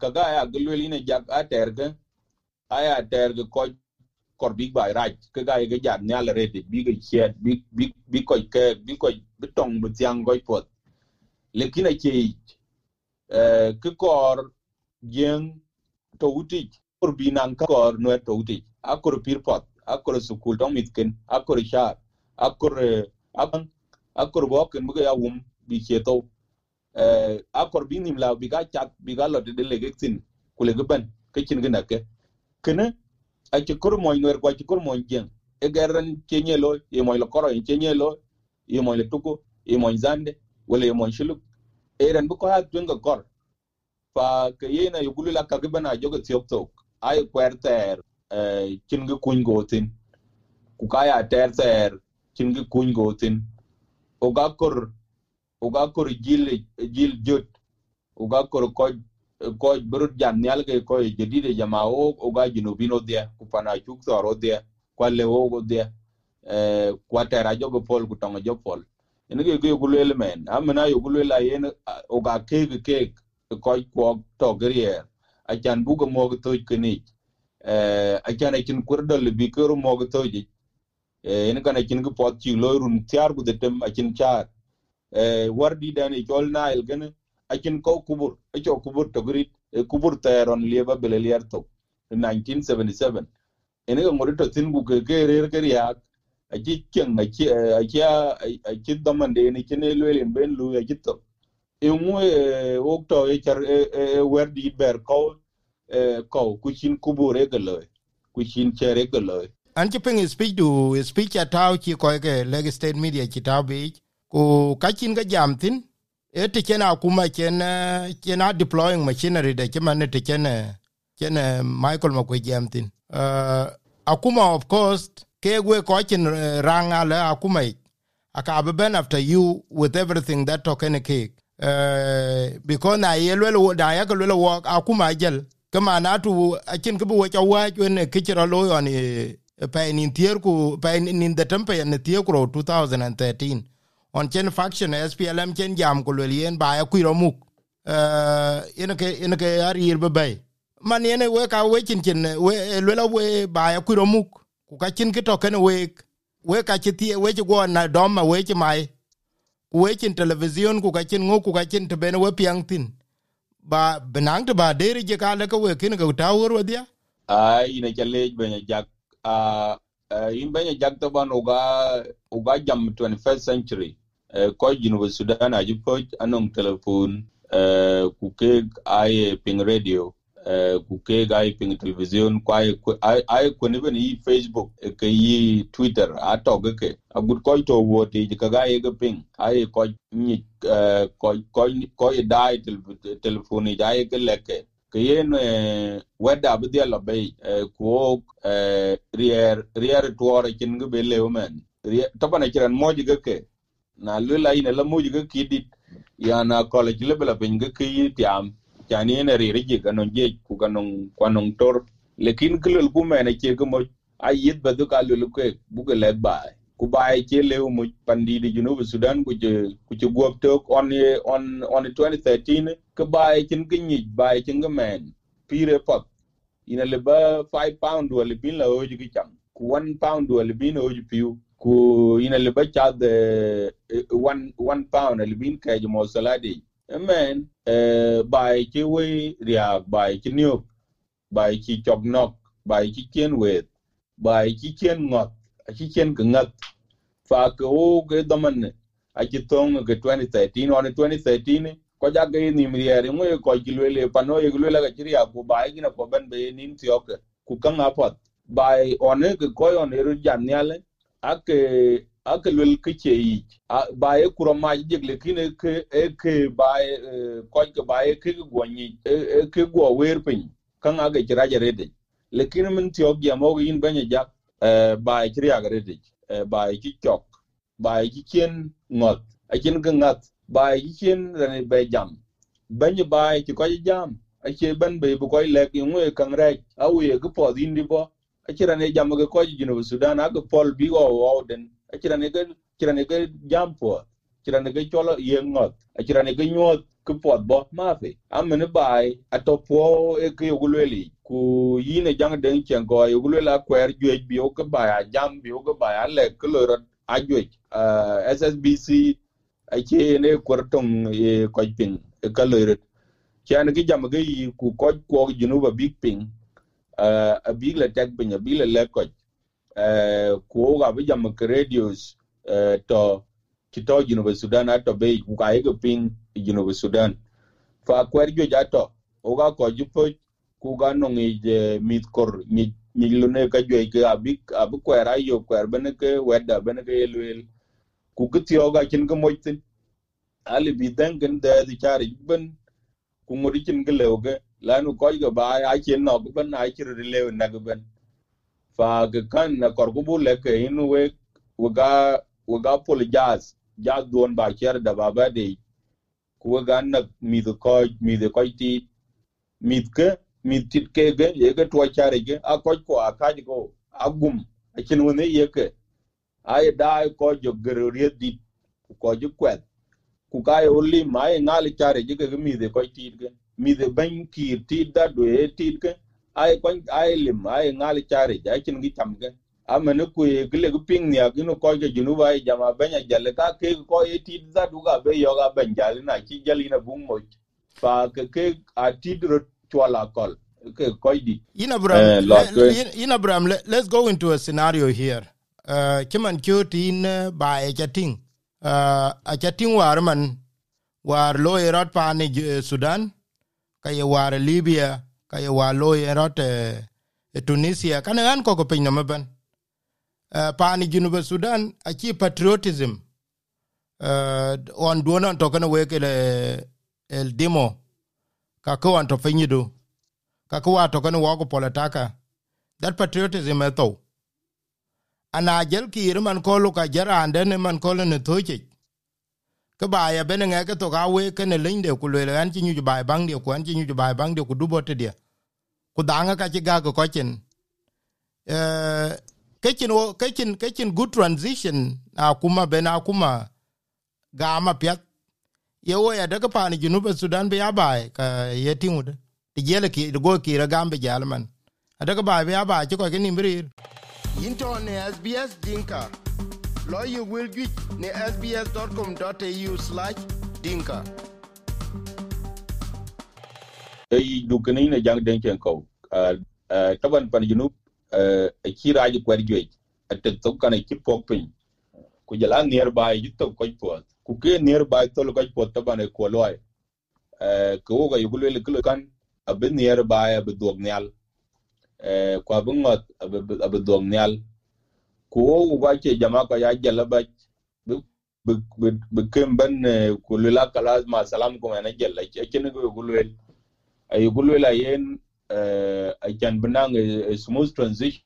kaga ya gulweli ne jak aterge aya terge ko kor big bay raj kaga ye jat ne ala rete bi ga chet bi bi bi ko ke bi ko bitong bu tiang goy pot lekin a ke eh ke kor jeng to uti kor binan ka kor no to uti akor pir pot akor sukul dong mitken akor shar akor akan akor boken bu ya wum bi cheto eh akor binim la bi ga chat bi ga lo de legektin kule gaban kacin gina ke kene a ci kur moy nwer kwa ci kor moy jeng. E garan kenyelo e moy lo koro e kenyelo e moy le tuko zande wala e moy shiluk e ran ha tunga kor. Fa ke yena yugulu la ka na jogo tiok tok ay kwerter eh cin kuny gotin ku kaya ter ter cin kuny gotin oga ga kor o ga kor jil jil jot. O ga kor ko ko burut jan nyal ke ko jedide jama o o ga jinu bino dia ku pana chuk toro dia kwa le o go dia. Eh kwa tera jogo pol ku tongo jo pol ene ge ge gulele men. Ah, Amena yo gulela yen ah, o ga ke ke ke ko ko to grier a chan bugo mo go to kini eh a chan a kin kurdal bi kero mo go to ji eh ene kana kin go pot chi lo run tiar gu de tem a kin char. Eh wardi dani jol e el gane akin ko kubur acho kubur togrit e eh, kubur tayaron lieba beleliar to 1977 ene ga ngori to tin gu ke rer ke ya aji ken aji aji aji domande ne kene lwelen ben lu aji to. E mu e eh, okto e char e wer di ber ko e ko, kuchin kubur e galo kuchin chere galo
an ci ping speech du speech ataw ci ko ke leg state media ci tau bi ku kachin ga jam tin e te akuma kuma ken kena deploying machinery de kema ne te kena kena michael makwe jamtin uh, akuma of course ke gwe ko kin ranga la akuma aka beben after you with everything that token cake uh, because na yelwel da ya ko lo akuma gel kama na tu akin kubu wa chawa ne kichira lo yon pa ni tier ku pa ni the tempe ne tier ku 2013 on chen faction SPLM chen jam ko le yen ba ya kuiro muk. Eh ene ke ene ke ari be bay man ene we ka we chin chin we le la we ba ya kuiro muk. Ku ka chin ki to ken we we ka chi tie we go na dom ma we chi mai. We chin television ku ka chin ngo ku ka chin te ben we piang tin ba benang te ba deri je ka le ko we kin ka ta wor dia?
Ai ine chale be jak a in be nya jak to ban uga uga jam 21st century. Ko jinu sudan a jipo anong telephone ku ke ai ping radio ku ke ai ping television ko ai ai ko ne ben yi facebook ke yi twitter a to ge ke a gut ko to wo te ka ga ye ge ping ai ko ni ko ko ko dai telephone ja ye ge leke ke yen weda bi dia la bay ku rier rier tuore kin ge be leumen tabana kiran moji ge ke na lula ina la muji ga kidit ya na college level ben ga ki tiam jani ne ri ji ga je ku ga non kwanon tor lekin kulul ku ke ga mo ayit ba du ka ke bu ga le ku ba ke lew mu pandi di junub sudan ku je ku je gop tok on on on 2013 ke ba kin ginyi ba kin ga men. Pire pot. Ina le ba 5 pound wala bin la oji ki cham. Ku 1 pound wala bin oji piu. Ku ina le ba cha de eh, 1 1 pound libin ka mo saladi amen e uh, eh, bai ki we ria bai ki niop bai ki chognok bai ki kien wet bai ki kien ngot. A ki ken ngat fa ko o ge daman a ki tong ge 2013 on 2013 ko ja ge ni mriere mo ko ki lele pano ye lele ga chiria ku bai ki na ko ben be nin tioke ku kan apot bai on ge ko on eru janyale ake ake lwel ke che yi ba e kuro ma jegle kine ke e ke ba e ko ke ba e ke go ni e ke go wer pin kan aga kira jare de lekin min ti og ya mo yin banya ja bài e kira jare de ba e ki chok ba e ki ken ngot a ken ga ngat ba e ki bài rane be jam banya ba e ki jam a ke ban be bu ko lek yin we kan re a we ke po din di bo akira ne jam ga ko jino sudan aga pol bi go wo den akira ne ga akira ne ga jam po kirane ke cholo yengot kirane ke nyot ke pot bɔ mafi amene bai atopo e ke yugulweli ku yine jang den chen go yugulwela kwer juɛc bi o ke bai jam, bi o ke bai le ke lorot a jwej eh, ssbc ace ne kwarton e piŋ e ka lorot kian ke jam ke yi ku kɔc kuɔk junuba big piŋ a big la tek pin a big la le ko eh, ku ka bi jam ke radios eh, to kito junuba sudan ato be ku ka ye ping junuba sudan. Fa kwer jo jato o ga ko ju po ku ga no ngi je mit kor ni ni lu ne ka jo ke abi abi kwer yo kwer bene ke weda bene ke yelwel ku ki tiyo ga kin ga moitin ali bi dangan da di chari ben ku ngodi kin ga lewge lanu ko ga ba a kin no ben a kir de lew na ga ben fa ga kan na kor ku bu le ke inu we waga waga pol jazz. Jazz don ba kyer da ba ba de ku ga na mi do ko mi de ko ti mi ke mi tit ke ge ye ga to chari ge a ko ko a ka go agum a kin woni ye ke ai da ko jo gero rie di ko jo kwet ku ka yo li mai ngali chare ji ke mi de ko ti ke mi de ban ki ti da do e ti ke ai ko ai lim ai ngali chare ja kin gi tam ke amene ku ye gile gu ping nia gino ko ge junu ba jama benya jale ka ke ko e ti da du ga be yo ga ben jale na chi jali na bung mo fa ke ke a ti dro twala kol. Ke ko di.
Ina bram eh, le, ina bram le, let's go into a scenario here. Uh kiman kyotin ba e chating uh a chating war man war lo erot pa ni sudan ka ye war libya ka ye war lo erot e tunisia. Kana an ko ko pin no maban uh, pani Junuba Sudan achi patriotism. Uh, on duona to kana weke le el demo kako an to finyidu ka wa to kana wa ko polataka. That patriotism eto ana jel ki man ko lu ka jara ande ne man ko ne toche ke ba ya bene nge ke to ga we ke ne linde ku le an chi nyu ba bang de ku an chi nyu ba bang de ku du bote dia. Ku danga ka chi ga ko chen eh kechin kechin kechin good transition akuma ben akuma gama piat ye wo ya daga pani junub sudan be yabai ka yetingu de de yele ki go ki ra gambe jalman daga ba be yabai ko ke nimbrir into ne sbs dinka. Lawyer will get ne sbs.com.au/dinka
ei dukani ne jang den ken ko taban pan junub a kira ji kwar jwe a tetto kana ki pokpin ku jala nearby ji to ko pot ku ke nearby to ko pot to bane ko loy eh ko ga yugul le klo kan a nearby a dog nyal eh ko bu ngot a dog nyal ku wo ga ke jama ko ya jala ba be kem ban ku la kala ma salam ko na jalla ke ne go yugul le ay yugul le yen Eh, uh, I can benang a, a smooth transition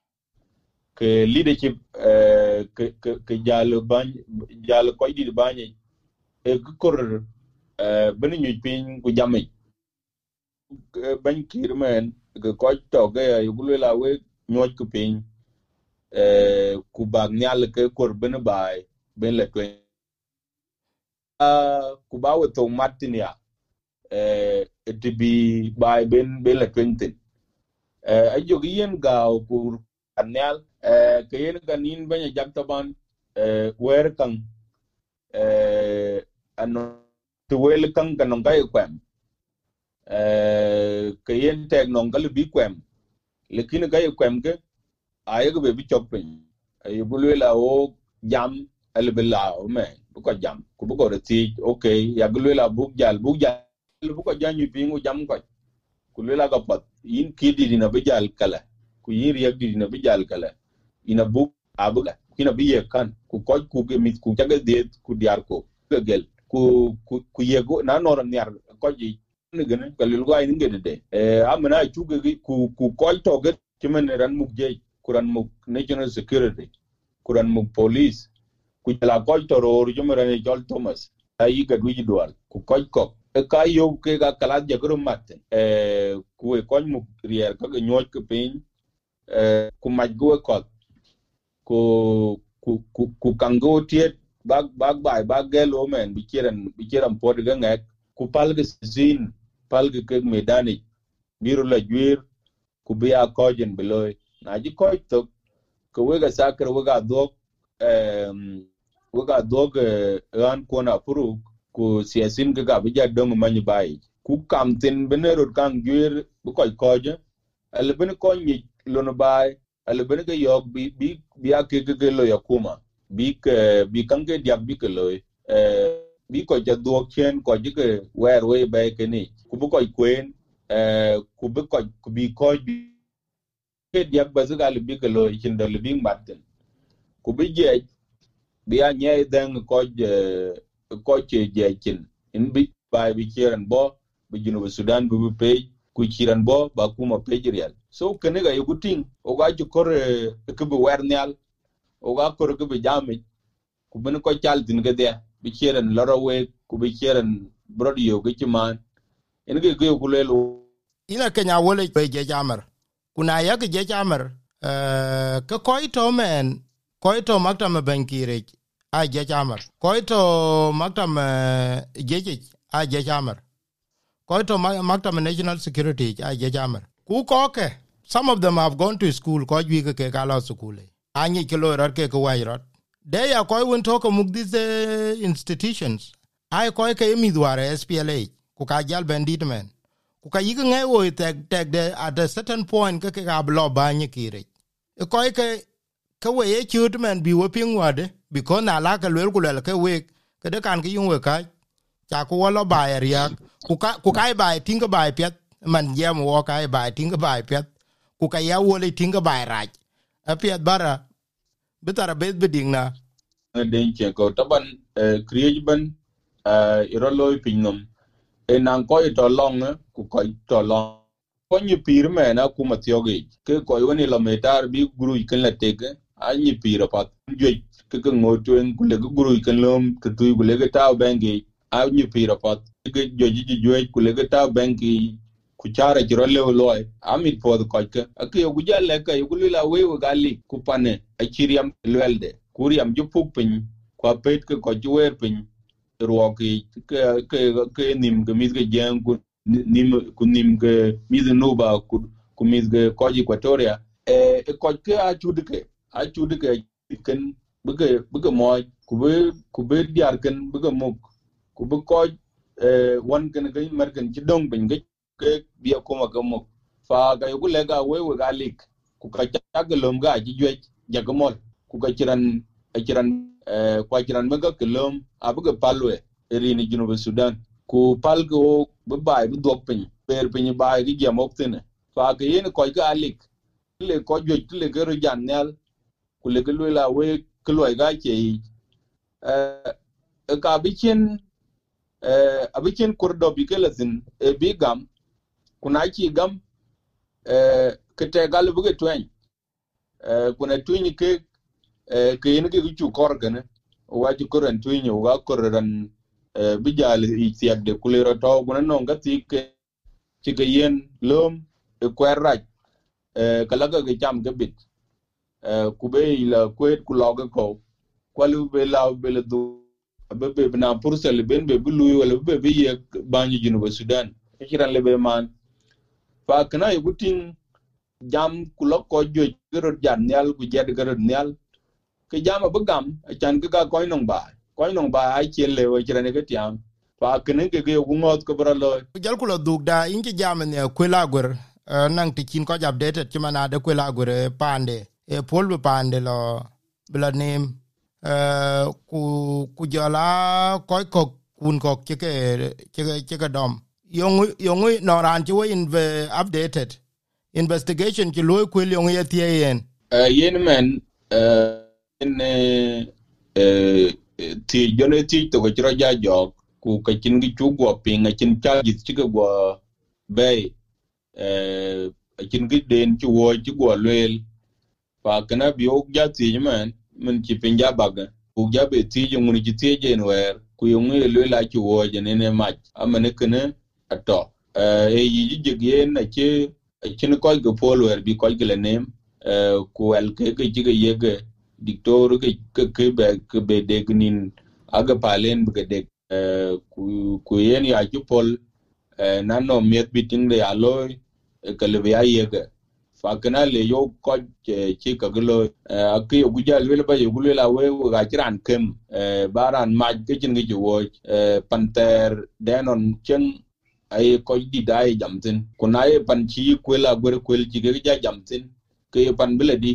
ke leadership uh, ke ke ke jalo ban jalo ko di banye e kor uh, ben nyu pin ku jame ban kirmen ke ko to ge yugulu la we nyoj ku pin uh, ah, ku bag nyal ke kor ben bai ben le twen uh, ku ba we to martinia ah uh, to be by ben ben la twen eh ayo giyen ga kur anyal eh kayen ga nin banya jaktaban eh wer kan eh ano to wel kan kan ngai kwem. Eh kayen tek non gal bi kwem. Lekin gai kwem ke ayo go be bi chopin ayo bulwela o jam el o me. Bu ko jam. Ku bu ko reti okay ya bulwela bu jal bu jal. Bu ko janyu pingu jam ko ku lela ga pat yin kidi dina bi jal kala. Ku yin riyak di dina bi jal kala. Ina bu abuga kina biye kan. Ku ko ku ge mit ku taga de ku diar ko gel. Ku ku yego na noram nyar ko ji ne gene ka lil ay yin gede de eh amna chu ge ku ku ko to ge kimen ran muk je kuran muk national security. Kuran muk police. Ku la ko to ro jomara ne jol thomas. Ayi ga duji dual. Ku ko ko e ka yo ke ga kalat je gro mat e ku e kon mu rier ka nyoch ke pin e ku maj ko ku ku ku bag bai bag gelo men bi kiran pod ga ku palga zin palga ke medani biro la juir ku biya kojen beloy na ji koj to ko wega sakar wega dog um wega dog kona puru ku siasin ke ka bija dong manyi bai. Ku kam tin bene benerot kan juir bu koj koje ele bene ko nyi lono bai. Ele bene ke yok bi bi bi ake ke ke lo yakuma bi ke, bi kan ke diak bi ke lo eh bi ko ja duok chen ko ji ke wer we bai ke ni. Ku bu ko kwen eh ku bu ko ku bi ko bi ke diak ba zu gal bi ke lo, chin do bi matten ku bi je bi a nye den ko je ko che je in bi ba bi kiran bo bi jinu sudan bi pe ku kiran bo ba kuma pe real so kene ga yugu o ga ju kor ke bi wernyal o ga kor ke bi jami ku bin ko chal din ga de bi kiran loro we ku bi kiran brodio ga ci man en ga ge ku lelo
ina kenya wole pe je jamar. Kuna ya ke je jamar ka ke koi men koi to maktam bankire a je jamar koi to maktam je a je jamar koi to maktam national security. A je jamar ku ko ke some of them have gone to school ko jwi ke ka lo school anyi ke lo rar ke ko wai rot de ya ko won to ko mug these institutions. Ai ko ke mi dware SPLA ku ka jal bandit men ku ka yigi ngai wo tek tek de at a certain point ke ka blo ba nyi kire ko ke ke we ye chut men bi we ping wade bi ko na la ke lel ku lel ke we ke de kan ke yung we ka cha ku wo lo ba ya ku ka, ku kai ba tinga ba pet man jam wo kai ba tinga ba pet ku ka ya wo le tinga ba raj a pet bara bitara bet beding na.
Ờ, Den che ko taban kriej ban ờ, ờ, iro loy pinom e nan ko to long ku ko to long ko ni pir me na, ku matioge ke ko woni lo metar bi guru ikin la tege anyi ni pat juej ke ke ngotwen kule le guru ken lom ke tu ku le bengi anyi ni pat ke juej ji juej kule ku tau bengi ku chara jiro le loy amit pod ko ke ke yo guja leka yo gulila la we gali ku pane a chiriam lwelde kuriam ju puk pin kwa pet ke ko wer pin ruoki ke ke ke nim ke mis ke jeng ku nim ku nim ke mis nuba ku ku mis ke ko equatoria e e ke a chudke a chud ke ken buke buke mo ku be ku be diar ken buke muk ku be ko e eh, wan ken ke mer ken, ci dong pin ke ke bia kuma ga muk fa ga yugo le ga we we ga lik. Ku ka tag lom ga ji jwe jagamol ku ka ciran ciran eh, kwa ciran mega kelom abuga palwe erini junuba sudan. Ku palgo be bay, be dok pin ber pin bay gi jam oktene fa ga yen ko ga alik le ko jo le ga ro jan kule gilwe la we kilwa e ga ke yi. Eh, eh, ka bikin abikin kurdo bi eh, kelazin e bi gam. Kuna ki gam kete gal buga twen. Kuna twini ke ke yin ke chu kor gane wa ji koran tuinye wa koran bijal i de kulero to, kuna no ga ti ke ti ke yen lom e kwerra kala ga ge cham bit ku be ila kwet ku lo ko kwalu be la be le du be be na pursel ben be bulu wala be be ye banyu jinu ba sudan. E kiran le be man fa kana yugutin jam ku lo ko jo gero jan nyal ku jed gero nyal ke jama bu gam chan ke ga koy nong ba ko nong ba ai chen le wo chirane ke tiam fa kana ke ge ku ngot ko bra lo
jal ku lo duk da in ki jama ne ku la gur nang ti kin ko jab detet ti mana de ku la gur pande Eh, e pol bu pande lo bla nim eh, ku ku jala koy ko kun ko ke ke ke ke dom. Yong yong no ran ti in be updated. Investigation ki lo ku yong ye tie yen.
Eh, yen men ne ti jone ti to ko chiro ja jok, ku ka chin gi chu go pinga chin cha ji chi go bay eh chin gi den chu wo chi go lwel pa kana bi ok ja ti man min chi pin baga. Bag ku ja be ti jo mun chi ti je wer, ku yo ngi le la chu wo je ne ne ma amane kana ato. E, e yi ji je ge na che ni ko go pol wer, bi ko ge le nem. E, ku el ke ke chi ge ye ge diktor ke ke ke be ke be degnin aga palen be de e, ku ku yen ya ju pol na no miet biting de aloy ke le ya yega fakana le yo ko eh, chi ka glo eh, aki yo gujal wel ba yo la we ga chiran kem eh, baran maj ke chin gi wo panter, denon chen ay ko di dai jamtin kuna ye pan chi la gwer ko chi ge ja jamtin ke pan bele di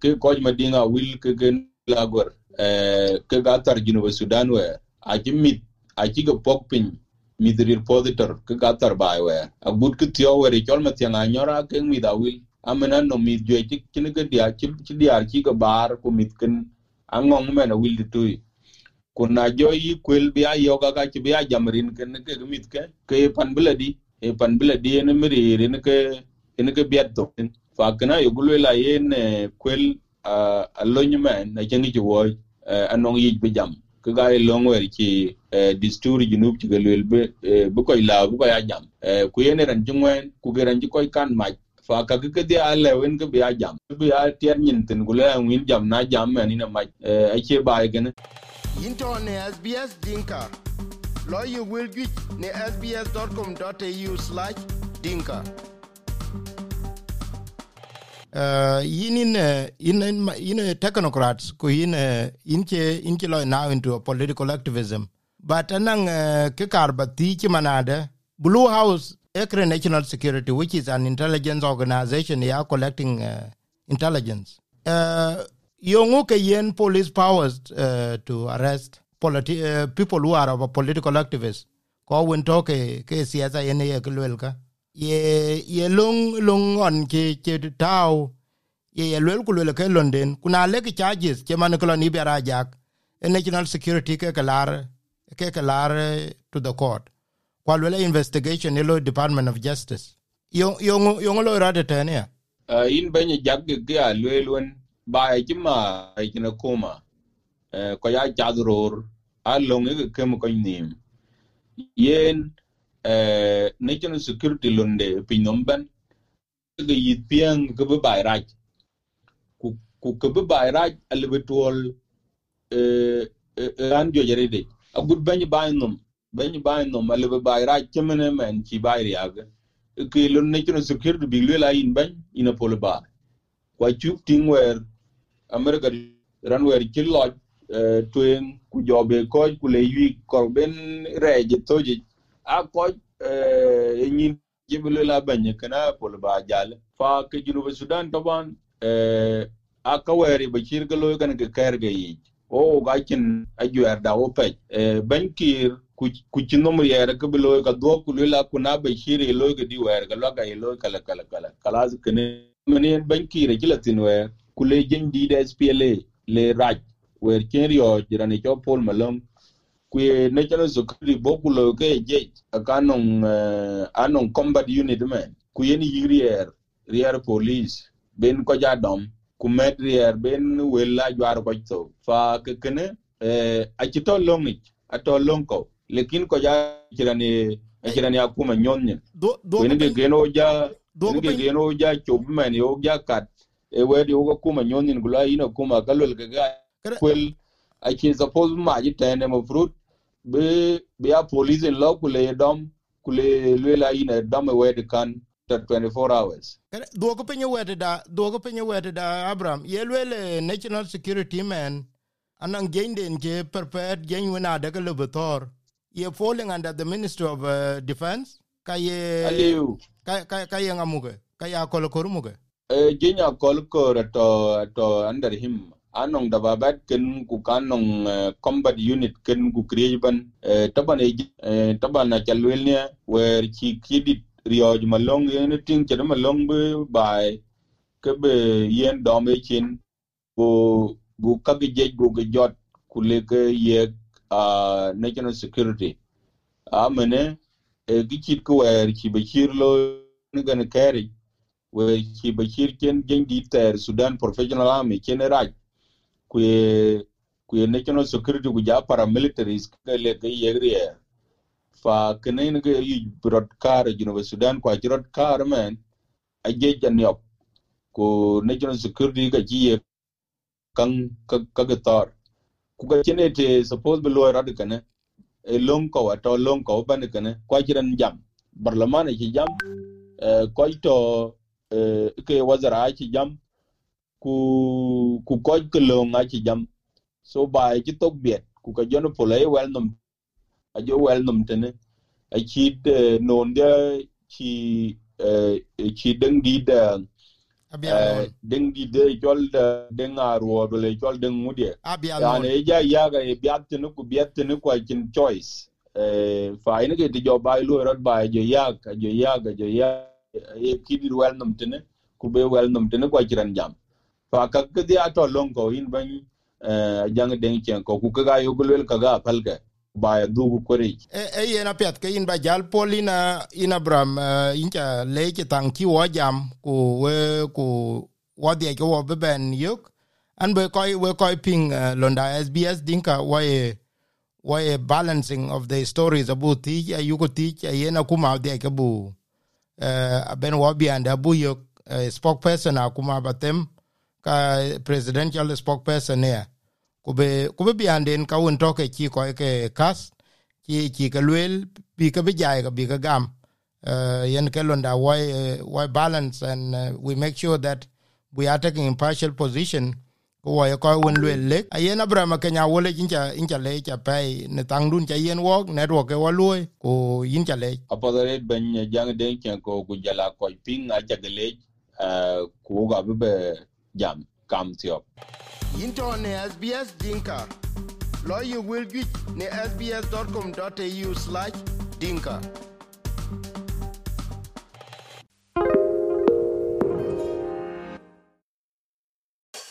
ke ko ma dinga wil ke gen la gwer ke ga tar jinu sudan we, a chi mit, a chi ge pok pin midrir positor ke gathar bai we agut ke tio we ri chol ma tianga nyora ke mi da wil amena no mi jwe ti kin ke dia chi chi dia chi ke bar ku mit ken angong me na wil di tu kuna jo yi kwel bi a yo ga ga chi bi a jamrin ken ke mit ke ke pan bladi e pan bladi di e ne mi ri ne ke ne ke biat to fa kana yo gulwe la yen kwel, a lonyu men na chengi chi wo anong yi bi jam. Ke ga e long chi disturi junub chi galwel be bu koy la bu koy jam ku yen ran jungwen ku geran ji koy kan ma fa ka ke dia ale wen ke bi jam bi a tier nyin tin gule win jam na jam men ina ma a che ba gene
into ne sbs dinka. Lawyer will get ne sbs.com.au/dinka uh, yin in uh, in in technocrats ko in uh, in che in che lo now into political activism but anang uh, ke kar bati chi manade blue house ekre national security which is an intelligence organization ya collecting uh, intelligence. Uh, yongu ke yen police powers uh, to arrest politi uh, people who are of a political activists ko win to ke siasa yen ye kulwelka ye ye lung lung on ke ke tau ye ye lwel kulwel ke London kuna le ke charges ke man ko ni bera jak. National security ke kalar ke kalar to the court. Kwa lwel investigation ilo department of justice. Yong yo yo lo rade tane
uh, in benye jagge ge ga lwel ba e jima e kina uh, eh, ko ya jadror a long ge kem ko nim yen uh, national security londe pinomben ge yit pian ge ba bayraj ku ku ke bi bay raj alibi tuol eh, ran jo jere de agut bany bay num bany bay num alibi bay raj chemene men chi bay riag ke lon ne chuno security bi la in bany ina pol ba kwa chuk ting wer america ran wer chi loj eh, tuen ku jobe ko ku le yi ko ben reje toji a ko nyin jibu la bany kana pol eh, ba jale fa ke junu sudan taban a kaweri ba shir ga loy kan ga kayar ga yi o ga kin ajuar da o pe bankir ku ci no yere ka bi loy ka do ku la ku na be shir loy ga di wer ga lo ga loy kala kala kala kala zu kene menen bankir gila tin wer ku le jin di da SPLA le raj wer kin rio jirani cho pol malam ku national security bo ku lo ke je akanon anon combat unit man ku yeni yigrier rier police ben ko ja dom ku met rier ben wela jwar ko to fa ke kene eh a ci to long ni a to long ko. Lekin ko ja kirani kirani akuma nyonne wen ge geno ja ge geno ja chob men yo ja kat. E wedi ko kuma nyonne gula ina kuma kalol ga kwel. A ci suppose ma ji tene mo fruit. Be be a police in law kule dom kule lela ina dom wedi kan 24 hours.
Duogo penye wete da, duogo penye wete da Abraham, yelwele national security man, anang gende nje perpet gen wina daga lubator, ye falling under the Ministry of uh, Defense, ka ye...
Aliyu.
Ka, ka, ka ye ngamuge, ka ya kolokoru muge.
Uh, jenya kolokor to, to under him. anong da babat ken ku kanong uh, combat unit ken ku create ban uh, taban e uh, taban na chalwel ne wer chi kidit rioj malong yen ting chere malong be bai ke be yen dom e chin bu bu ka ge je bu ge jot ku le ke ye a national security. A mene e gi chit ku wer chi be chir lo ne gan keri wer chi be chir ken gen di ter sudan professional army ken raj ku ku national security ku ja paramilitaries ke le ke ye rier fa kenen ge yu brot kar jino sudan, kwa jirot kar men a je jan yop ko national security ga ji kan ka ga tar. Ku ga chene te, suppose be lo rad kana e long ko ato long ko ban kana kwa jiran jam. Barlamana ki e jam e, ko to e, ke wazara ki jam, ku ku ko ke long a jam. So ba ki tok biet, ku ka jono polay wel nom a jo wel nom tene. A chi non de chi chi deng di de deng di de jol de deng arwo do le jol deng mudie ne ja ya ga e biat tene ku biat tene ko chin choice. Fa ina ke ti jo bai lu rot bai jo ya ka jo ya ga jo ya e kidi wel nom tene ku be wel nom tene ko chiran jam. Fa ka ke dia to long ko in ban jang deng chen ko ku ka yo gulwel ka ga palga ba dugu kore
e e yena pet ke in ba jal polina in bram incha leke tang ki wo jam ku we ku wo de ke wo ben yuk. An be koi we koi ping londa sbs dinka wa e wa e balancing of the stories about ti you ko ti yena kuma de ke bu. Ben wo bi anda bu yuk spokesperson akuma batem ka presidential spokesperson ne kube kube bianden ka won toke chi ko ke kas chi chi ke lwel bi ke bijai ka bi ka gam. Uh, yen ke londa why uh, why balance and uh, we make sure that we are taking impartial position. Ko wa ko won lwel le ayen abrama kenya wole incha inja le cha pai ne tangdun cha yen wo ne ro ke wo waloi ko inja le.
Apodare ben jang den chen ko ku jala ko ping a jagale uh, ku ga be jam kam tiop
into ne SBS Dinka. Lawyer will get ne sbs.com.au